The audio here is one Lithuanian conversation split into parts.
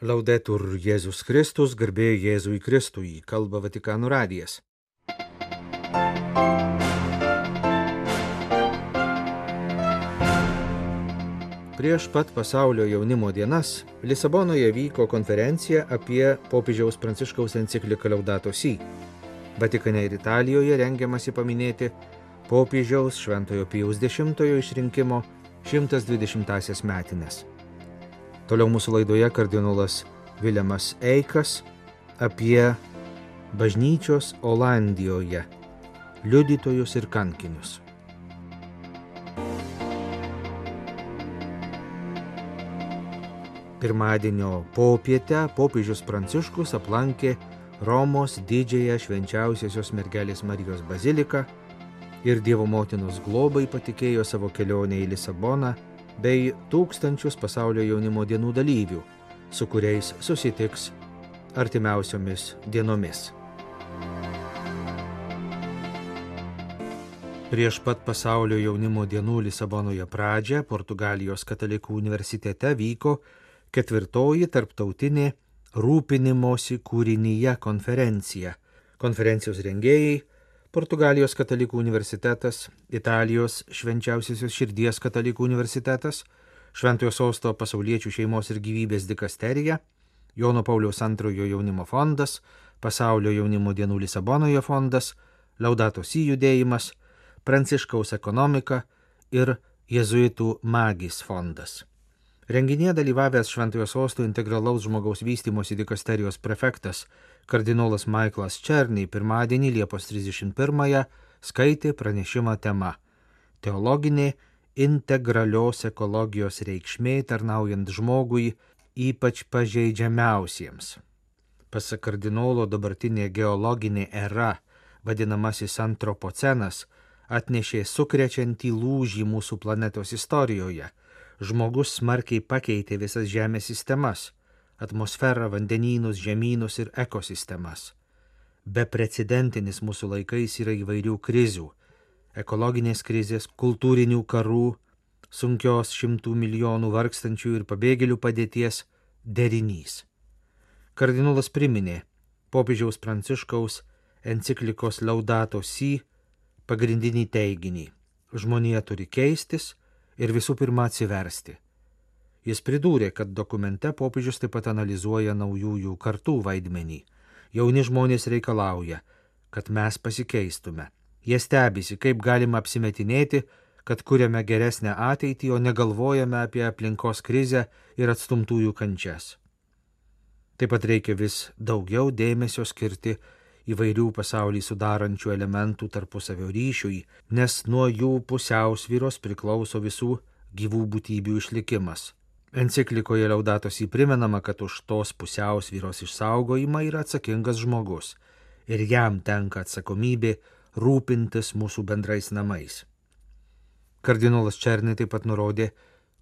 Laudetur Jėzus Kristus, garbė Jėzui Kristui, kalba Vatikano radijas. Prieš pat pasaulio jaunimo dienas Lisabonoje vyko konferencija apie popiežiaus pranciškaus encikliką Laudato Si. Vatikane ir Italijoje rengiamasi paminėti popiežiaus Šventojo Pijaus X išrinkimo 120-asias metinės. Toliau mūsų laidoje kardinolas Viljamas Eikas apie bažnyčios Olandijoje liudytojus ir kankinius. Pirmadienio popietę popiežius Pranciškus aplankė Romos didžiąją švenčiausiosios mergelės Marijos baziliką ir Dievo motinos globai patikėjo savo kelionę į Lisaboną bei tūkstančius pasaulio jaunimo dienų dalyvių, su kuriais susitiks artimiausiomis dienomis. Prieš pat pasaulio jaunimo dienų Lisabonoje pradžią Portugalijos katalikų universitete vyko ketvirtoji tarptautinė rūpinimosi kūrinyje konferencija. Konferencijos rengėjai - Portugalijos katalikų universitetas, Italijos švenčiausiosios širdies katalikų universitetas, Šventojo Sosto pasauliečių šeimos ir gyvybės dikasterija, Jono Pauliaus antrojo jaunimo fondas, Pasaulio jaunimo dienų Lisabonoje fondas, Laudato Si judėjimas, Pranciškaus ekonomika ir Jėzuitų magis fondas. Renginėje dalyvavęs Šventojo Sosto integralaus žmogaus vystimosi dikasterijos prefektas kardinolas Michaelas Černy pirmadienį Liepos 31-ąją skaitė pranešimą tema Teologinė integralios ekologijos reikšmė tarnaujant žmogui ypač pažeidžiamiausiems. Pasak kardinolo dabartinė geologinė era, vadinamasis antropocenas, atnešė sukrečiantį lūžį mūsų planetos istorijoje. Žmogus smarkiai pakeitė visas Žemės sistemas - atmosferą, vandenynus, žemynus ir ekosistemas. Beprecedentinis mūsų laikais yra įvairių krizių - ekologinės krizės, kultūrinių karų, sunkios šimtų milijonų vargstančių ir pabėgėlių padėties derinys. Kardinolas priminė popiežiaus pranciškaus enciklikos Laudato Si pagrindinį teiginį - žmonija turi keistis ir visų pirma atsiversti. Jis pridūrė, kad dokumente popiežius taip pat analizuoja naujųjų kartų vaidmenį. Jauni žmonės reikalauja, kad mes pasikeistume. Jie stebisi, kaip galima apsimetinėti, kad kuriame geresnę ateitį, o negalvojame apie aplinkos krizę ir atstumtųjų kančias. Taip pat reikia vis daugiau dėmesio skirti įvairių pasaulį sudarančių elementų tarpusavio ryšiui, nes nuo jų pusiausvyros priklauso visų gyvų būtybių išlikimas. Enciklikoje Laudatos įprimenama, kad už tos pusiausvyros išsaugojimą yra atsakingas žmogus ir jam tenka atsakomybė rūpintis mūsų bendrais namais. Kardinolas Černai taip pat nurodė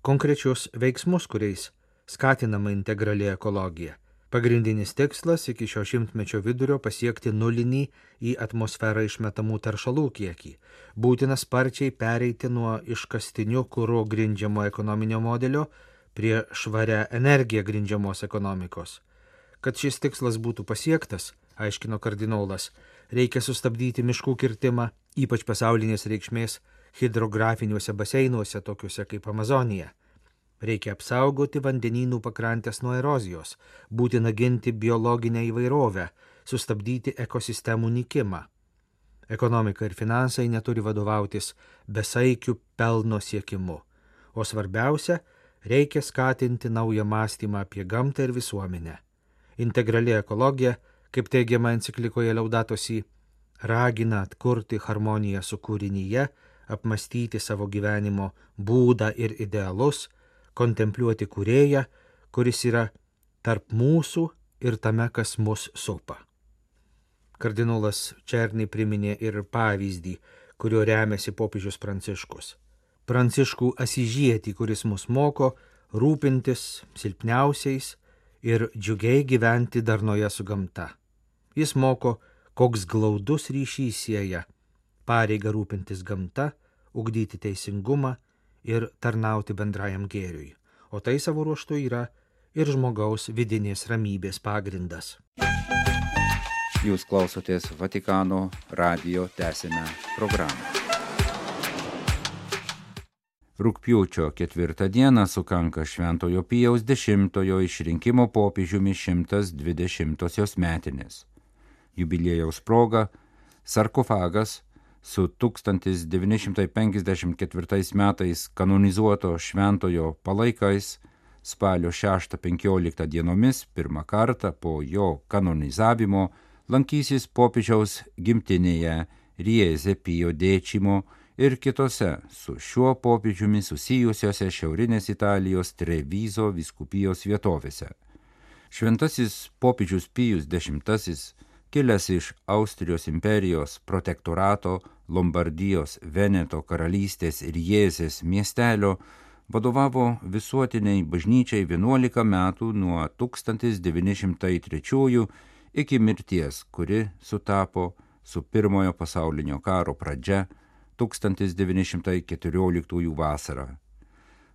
konkrečius veiksmus, kuriais skatinama integrali ekologija Pagrindinis tikslas iki šio šimtmečio vidurio pasiekti nulinį į atmosferą išmetamų teršalų kiekį. Būtina sparčiai pereiti nuo iškastinių kūro grindžiamo ekonominio modelio prie švaria energija grindžiamos ekonomikos. Kad šis tikslas būtų pasiektas, aiškino kardinolas, reikia sustabdyti miškų kirtimą, ypač pasaulinės reikšmės hidrografiniuose baseinuose, tokiuose kaip Amazonija. Reikia apsaugoti vandenynų pakrantės nuo erozijos, būtina ginti biologinę įvairovę, sustabdyti ekosistemų nykimą. Ekonomika ir finansai neturi vadovautis besaikių pelno siekimu, o svarbiausia, reikia skatinti naują mąstymą apie gamtą ir visuomenę. Integrali ekologija, kaip teigiama enciklikoje Laudatosi, ragina atkurti harmoniją su kūrinyje, apmastyti savo gyvenimo būdą ir idealus, kontempliuoti kurėją, kuris yra tarp mūsų ir tame, kas mus supa. Kardinolas Černy priminė ir pavyzdį, kuriuo remiasi popiežius Pranciškus. Pranciškų asižietį, kuris mus moko rūpintis silpniausiais ir džiugiai gyventi darnoje su gamta. Jis moko, koks glaudus ryšys sieja pareiga rūpintis gamta, ugdyti teisingumą ir tarnauti bendrajam gėriui. O tai savo ruoštų yra ir žmogaus vidinės ramybės pagrindas. Jūs klausotės Vatikano radio tęsinę programą. Rūpiučio ketvirtą dieną sukanka Šventojo Pijaus dešimtojo išrinkimo popiežiumi 120-osios metinės. Jubiliejaus proga sarkofagas su 1954 metais kanonizuoto Šventojo palaikais spalio 6-15 dienomis pirmą kartą po jo kanonizavimo lankysis popiežiaus gimtinėje Rieze Pijo Dečimo ir kitose su šiuo popiežiumi susijusiose Šiaurinės Italijos Trevizo viskupijos vietovėse. Šventasis popiežius Pijus X, kilęs iš Austrijos imperijos protektorato Lombardijos Veneto karalystės ir Jėzės miestelio, vadovavo visuotiniai bažnyčiai 11 metų nuo 1903 iki mirties, kuri sutapo su pirmojo pasaulinio karo pradžia 1914 vasarą.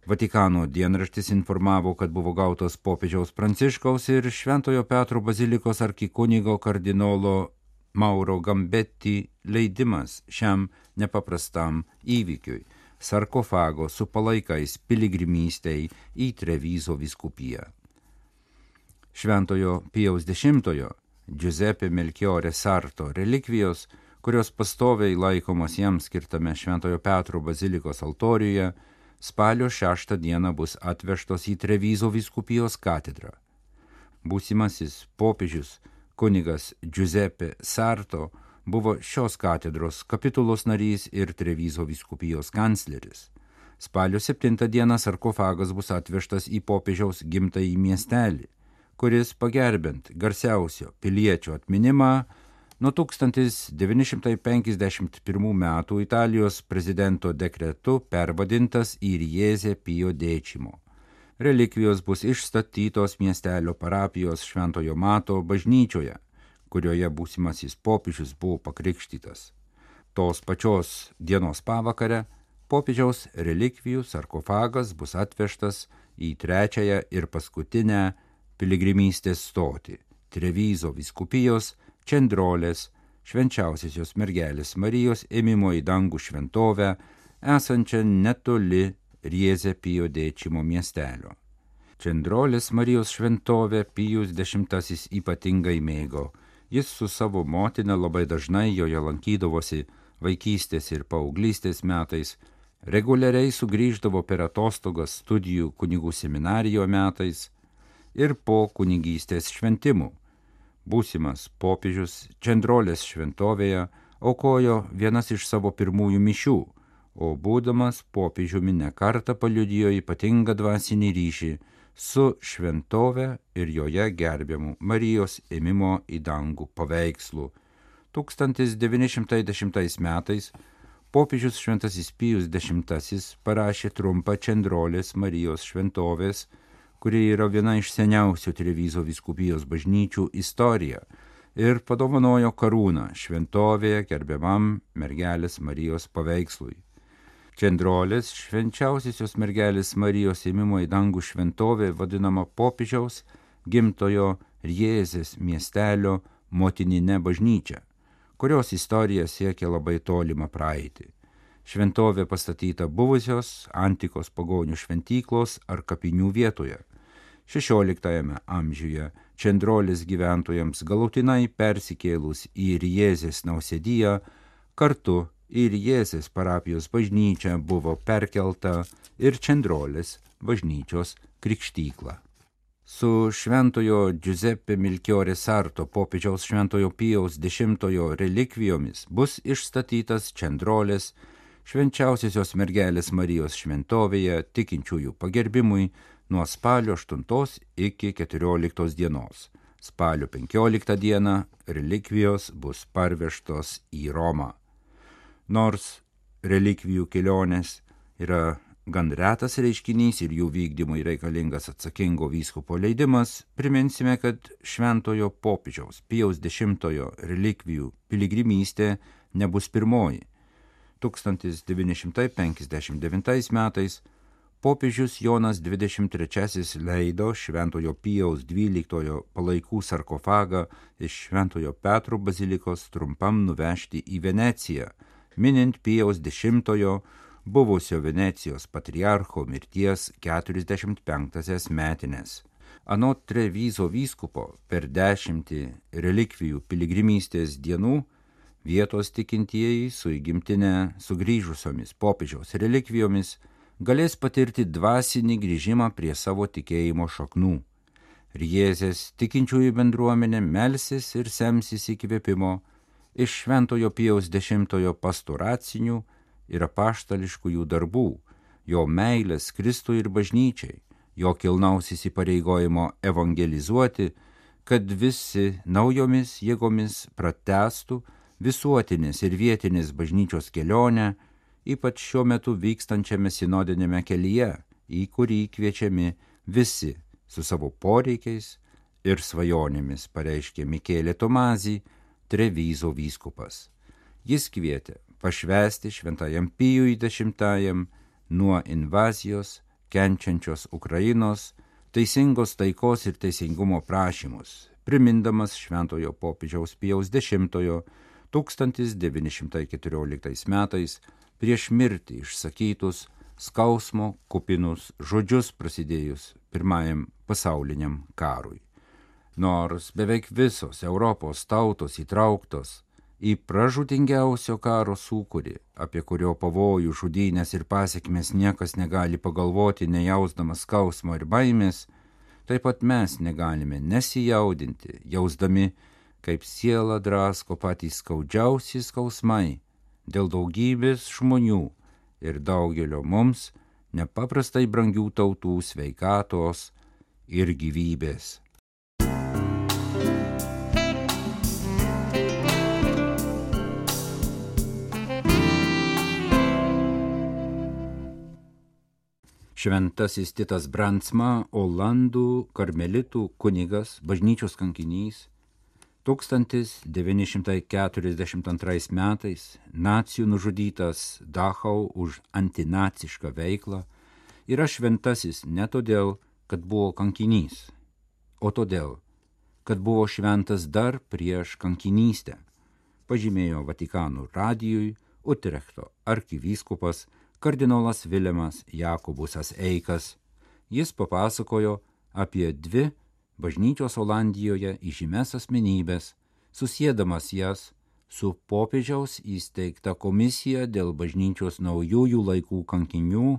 Vatikano dienraštis informavo, kad buvo gautas popiežiaus Pranciškaus ir Šventojo Petro bazilikos arkikunigo kardinolo Mauro Gambetti leidimas šiam nepaprastam įvykiui - sarkofago su palaikais piligrimystei į Trevizo viskupiją. Šventojo Pijaus X Giuseppe Melchiore Sarto relikvijos kurios pastoviai laikomos jam skirtame Šventojo Petro bazilikos altoriuje, spalio 6 dieną bus atvežtos į Trevizo viskupijos katedrą. Būsimasis popiežius kunigas Giuseppe Sarto buvo šios katedros kapitulos narys ir Trevizo viskupijos kancleris. Spalio 7 dieną sarkofagas bus atvežtas į popiežiaus gimtąjį miestelį, kuris pagerbint garsiausio piliečio atminimą Nuo 1951 metų Italijos prezidento dekretu pervadintas į Riezę Pijo Dečimo. Relikvijos bus išstatytos miestelio parapijos Šventojo Mato bažnyčioje, kurioje būsimasis popiežius buvo pakrikštytas. Tos pačios dienos pavakare popiežiaus relikvijų sarkofagas bus atvežtas į trečiąją ir paskutinę piligrimystės stotį - Trevizo viskupijos Čendrolės, švenčiausiosios mergelės Marijos ėmimo į dangų šventovę, esančią netoli Rieze Pijo Dečimo miestelio. Čendrolės Marijos šventovę Pijus X ypatingai mėgo. Jis su savo motina labai dažnai joje lankydavosi vaikystės ir paauglystės metais, reguliariai sugrįždavo per atostogas studijų kunigų seminarijo metais ir po kunigystės šventimų būsimas popiežius Čendrolės šventovėje aukojo vienas iš savo pirmųjų mišių, o būdamas popiežiumi nekartą paliudijo ypatingą dvasinį ryšį su šventove ir joje gerbiamu Marijos ėmimo į dangų paveikslu. 1910 metais popiežius Šventasis Pijus X parašė trumpą Čendrolės Marijos šventovės kuri yra viena iš seniausių Trevizo viskupijos bažnyčių istorija ir padovanojo karūną šventovėje gerbiamam mergelės Marijos paveikslui. Čendrolės švenčiausiosios mergelės Marijos įmimo į dangų šventovė vadinama popiežiaus gimtojo Riezės miestelio motininė bažnyčia, kurios istorija siekia labai tolimą praeitį. Šventovė pastatyta buvusios antikos pagonių šventyklos ar kapinių vietoje XVI amžiuje Čendrolis gyventojams galutinai persikėlus į Riezės nausėdiją, kartu į Riezės parapijos bažnyčią buvo perkelta ir Čendrolis bažnyčios krikštykla. Su šventojo Giuseppe Milkiore Sarto popiežiaus šventojo Pijaus X relikvijomis bus išstatytas Čendrolės švenčiausiosios mergelės Marijos šventovėje tikinčiųjų pagerbimui nuo spalio 8 iki 14 dienos. Spalio 15 dieną relikvijos bus parvežtos į Romą. Nors relikvijų kelionės yra gan retas reiškinys ir jų vykdymui reikalingas atsakingo vyskupo leidimas, priminsime, kad šventojo popiežiaus Pijaus X relikvijų piligrimystė nebus pirmoji. 1959 metais popiežius Jonas XXIII leido Šventojo Pijaus XII palaikų sarkofagą iš Šventojo Petro bazilikos trumpam nuvežti į Veneciją, minint Pijaus X buvusio Venecijos patriarcho mirties 45-asias metinės. Anot Trevizo vyskupo per dešimtį relikvijų piligrimystės dienų vietos tikintieji su įgimtinė sugrįžusiomis popiežiaus relikvijomis galės patirti dvasinį grįžimą prie savo tikėjimo šaknų. Riezės tikinčiųjų bendruomenė melsis ir semsis įkvėpimo iš Šventojo Pijaus dešimtojo pastoracinių ir apaštališkųjų darbų, jo meilės Kristui ir bažnyčiai, jo kilnaus įsipareigojimo evangelizuoti, kad visi naujomis jėgomis pratestų visuotinės ir vietinės bažnyčios kelionę, ypač šiuo metu vykstančiame sinodinėme kelyje, į kurį kviečiami visi su savo poreikiais ir svajonėmis, pareiškė Mikėlė Tomazį, Trevizo vyskupas. Jis kvietė pašvesti šventajam Pijui dešimtajam nuo invazijos kenčiančios Ukrainos, teisingos taikos ir teisingumo prašymus, primindamas šventojo popiežiaus Pijaus dešimtojo 1914 metais prieš mirtį išsakytus skausmo kupinus žodžius prasidėjus pirmajam pasauliniam karui. Nors beveik visos Europos tautos įtrauktos į pražutingiausio karo sūkurį, apie kurio pavojų, žudynės ir pasiekmes niekas negali pagalvoti, nejausdamas skausmo ir baimės, taip pat mes negalime nesijaudinti, jausdami, kaip siela drasko patys skaudžiausi skausmai dėl daugybės žmonių ir daugelio mums nepaprastai brangių tautų sveikatos ir gyvybės. Šventasis Titas Brandsma, Olandų karmelitų kunigas, bažnyčios kankinys, 1942 metais nacijų nužudytas Dachau už antinacišką veiklą yra šventasis ne todėl, kad buvo kankinys, o todėl, kad buvo šventas dar prieš kankinystę, pažymėjo Vatikanų radijui Utrechto arkivyskupas kardinolas Vilemas Jakobusas Eikas. Jis papasakojo apie dvi bažnyčios Olandijoje įžymės asmenybės, susėdamas jas su popiežiaus įsteigta komisija dėl bažnyčios naujųjų laikų kankinių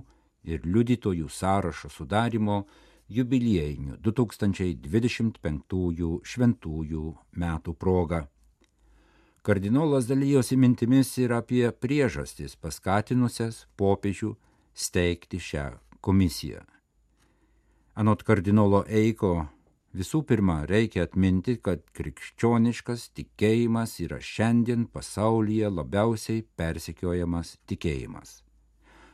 ir liudytojų sąrašo sudarimo jubiliejinių 2025 šventųjų metų proga. Kardinolas dalyjosi mintimis ir apie priežastis paskatinusias popiežių steigti šią komisiją. Anot kardinolo Eiko, visų pirma reikia atminti, kad krikščioniškas tikėjimas yra šiandien pasaulyje labiausiai persikiojamas tikėjimas.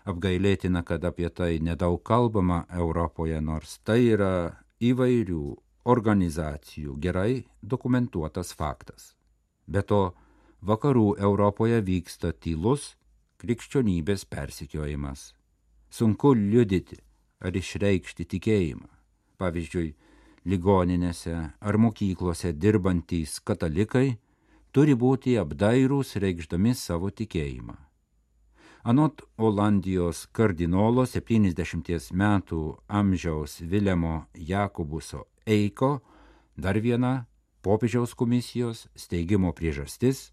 Apgailėtina, kad apie tai nedaug kalbama Europoje, nors tai yra įvairių organizacijų gerai dokumentuotas faktas. Be to, vakarų Europoje vyksta tylus krikščionybės persikiojimas. Sunku liudyti ar išreikšti tikėjimą. Pavyzdžiui, ligoninėse ar mokyklose dirbantys katalikai turi būti apdairūs reikšdami savo tikėjimą. Anot Olandijos kardinolo 70 metų amžiaus Vilemo Jakobuso Eiko, dar viena popiežiaus komisijos steigimo priežastis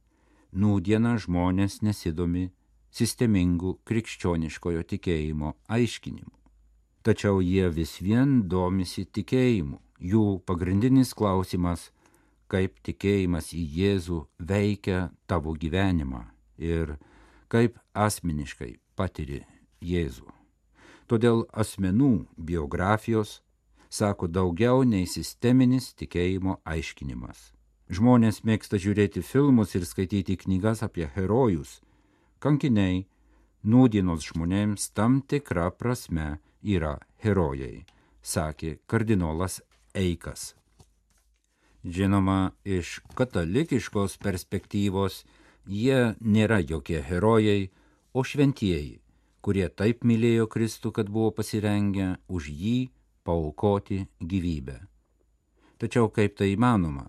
- nūdiena žmonės nesidomi sistemingų krikščioniškojo tikėjimo aiškinimu. Tačiau jie vis vien domisi tikėjimu. Jų pagrindinis klausimas - kaip tikėjimas į Jėzų veikia tavo gyvenimą ir kaip asmeniškai patiri Jėzų. Todėl asmenų biografijos sako daugiau nei sisteminis tikėjimo aiškinimas. Žmonės mėgsta žiūrėti filmus ir skaityti knygas apie herojus. Kankiniai nūdienos žmonėms tam tikra prasme yra herojai, sakė kardinolas Eikas. Žinoma, iš katalikiškos perspektyvos jie nėra jokie herojai, o šventieji, kurie taip mylėjo Kristų, kad buvo pasirengę už jį paukoti gyvybę. Tačiau kaip tai įmanoma,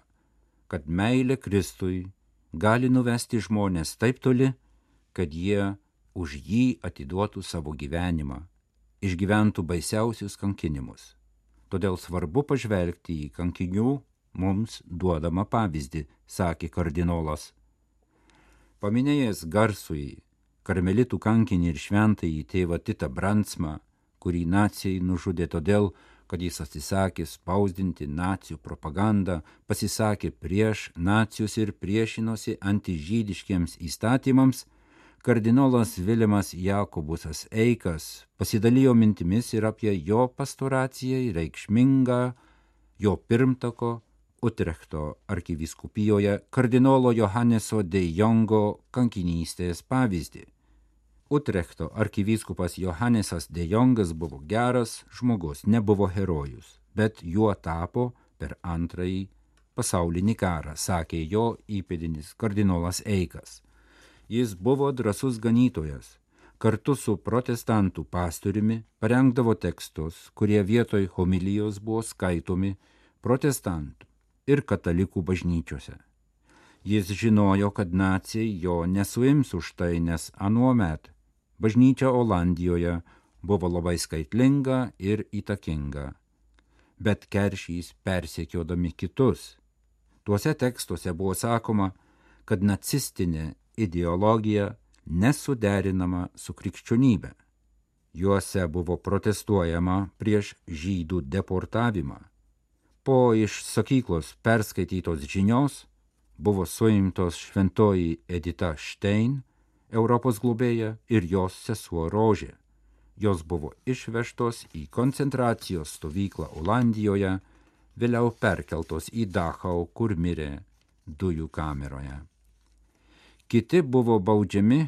kad meilė Kristui gali nuvesti žmonės taip toli, kad jie už jį atiduotų savo gyvenimą, išgyventų baisiausius kankinimus. Todėl svarbu pažvelgti į kankinių mums duodamą pavyzdį, sakė kardinolas. Paminėjęs garsųjį karmelitų kankinį ir šventąjį tėvą Titą Bransmą, kurį nacijai nužudė todėl, kad jis atsisakė spausdinti nacijų propagandą, pasisakė prieš nacijus ir priešinosi antižydiškiems įstatymams, kardinolas Vilimas Jakobusas Eikas pasidalijo mintimis ir apie jo pastoracijai reikšmingą jo pirmtako Utrechto arkivyskupijoje kardinolo Johanneso de Jongo kankinystės pavyzdį. Utrechto arkivyskupas Johannesas de Jongas buvo geras žmogus, nebuvo herojus, bet juo tapo per antrąjį pasaulinį karą, sakė jo įpėdinis kardinolas Eikas. Jis buvo drasus ganytojas, kartu su protestantų pastoriumi parengdavo tekstus, kurie vietoj homilijos buvo skaitomi protestantų ir katalikų bažnyčiose. Jis žinojo, kad nacijai jo nesuims už tai, nes anuomet bažnyčia Olandijoje buvo labai skaitlinga ir įtakinga. Bet keršys persiekiodami kitus. Tuose tekstuose buvo sakoma, kad nacistinė ideologija nesuderinama su krikščionybė. Juose buvo protestuojama prieš žydų deportavimą po iš sakyklos perskaitytos žinios buvo suimtos šventoji Edita Štein, Europos globėja ir jos sesuo Rožė. Jos buvo išvežtos į koncentracijos stovyklą Olandijoje, vėliau perkeltos į Dachau, kur mirė dujų kameroje. Kiti buvo baudžiami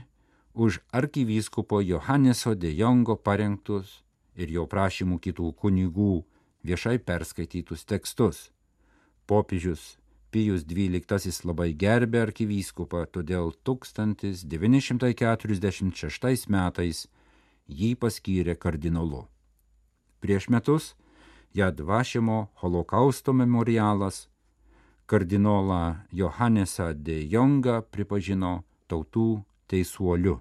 už arkivyskupo Johanneso de Jongo parengtus ir jo prašymų kitų kunigų viešai perskaitytus tekstus. Popiežius Pijus XII labai gerbė arkivyskupą, todėl 1946 metais jį paskyrė kardinolu. Prieš metus Jadvašimo holokausto memorialas kardinolą Johannesą de Jongą pripažino tautų teisuoliu.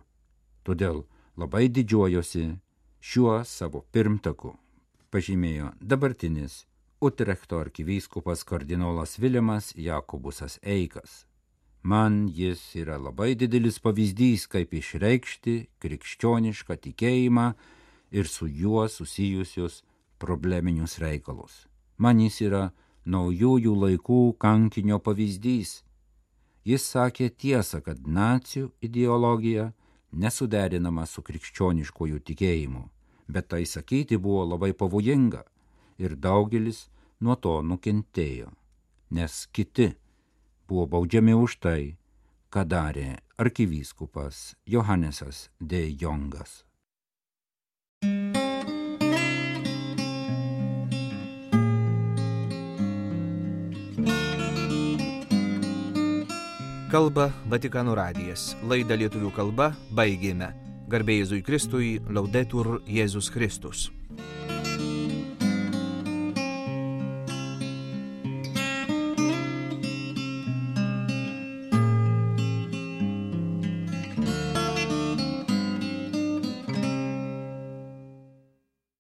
Todėl labai didžiuojosi šiuo savo pirmtaku pažymėjo dabartinis Utrechto arkivyskupas kardinolas Vilimas Jakobusas Eikas. Man jis yra labai didelis pavyzdys, kaip išreikšti krikščionišką tikėjimą ir su juo susijusius probleminius reikalus. Man jis yra naujųjų laikų kankinio pavyzdys. Jis sakė tiesą, kad nacijų ideologija nesuderinama su krikščioniškojų tikėjimu bet tai sakyti buvo labai pavojinga ir daugelis nuo to nukentėjo, nes kiti buvo baudžiami už tai, ką darė arkivyskupas Johannesas de Jongas. Kalba Vatikanų radijas. Laidą lietuvių kalba baigėme. Garbėjai Jėzui Kristui, laudetur Jėzus Kristus.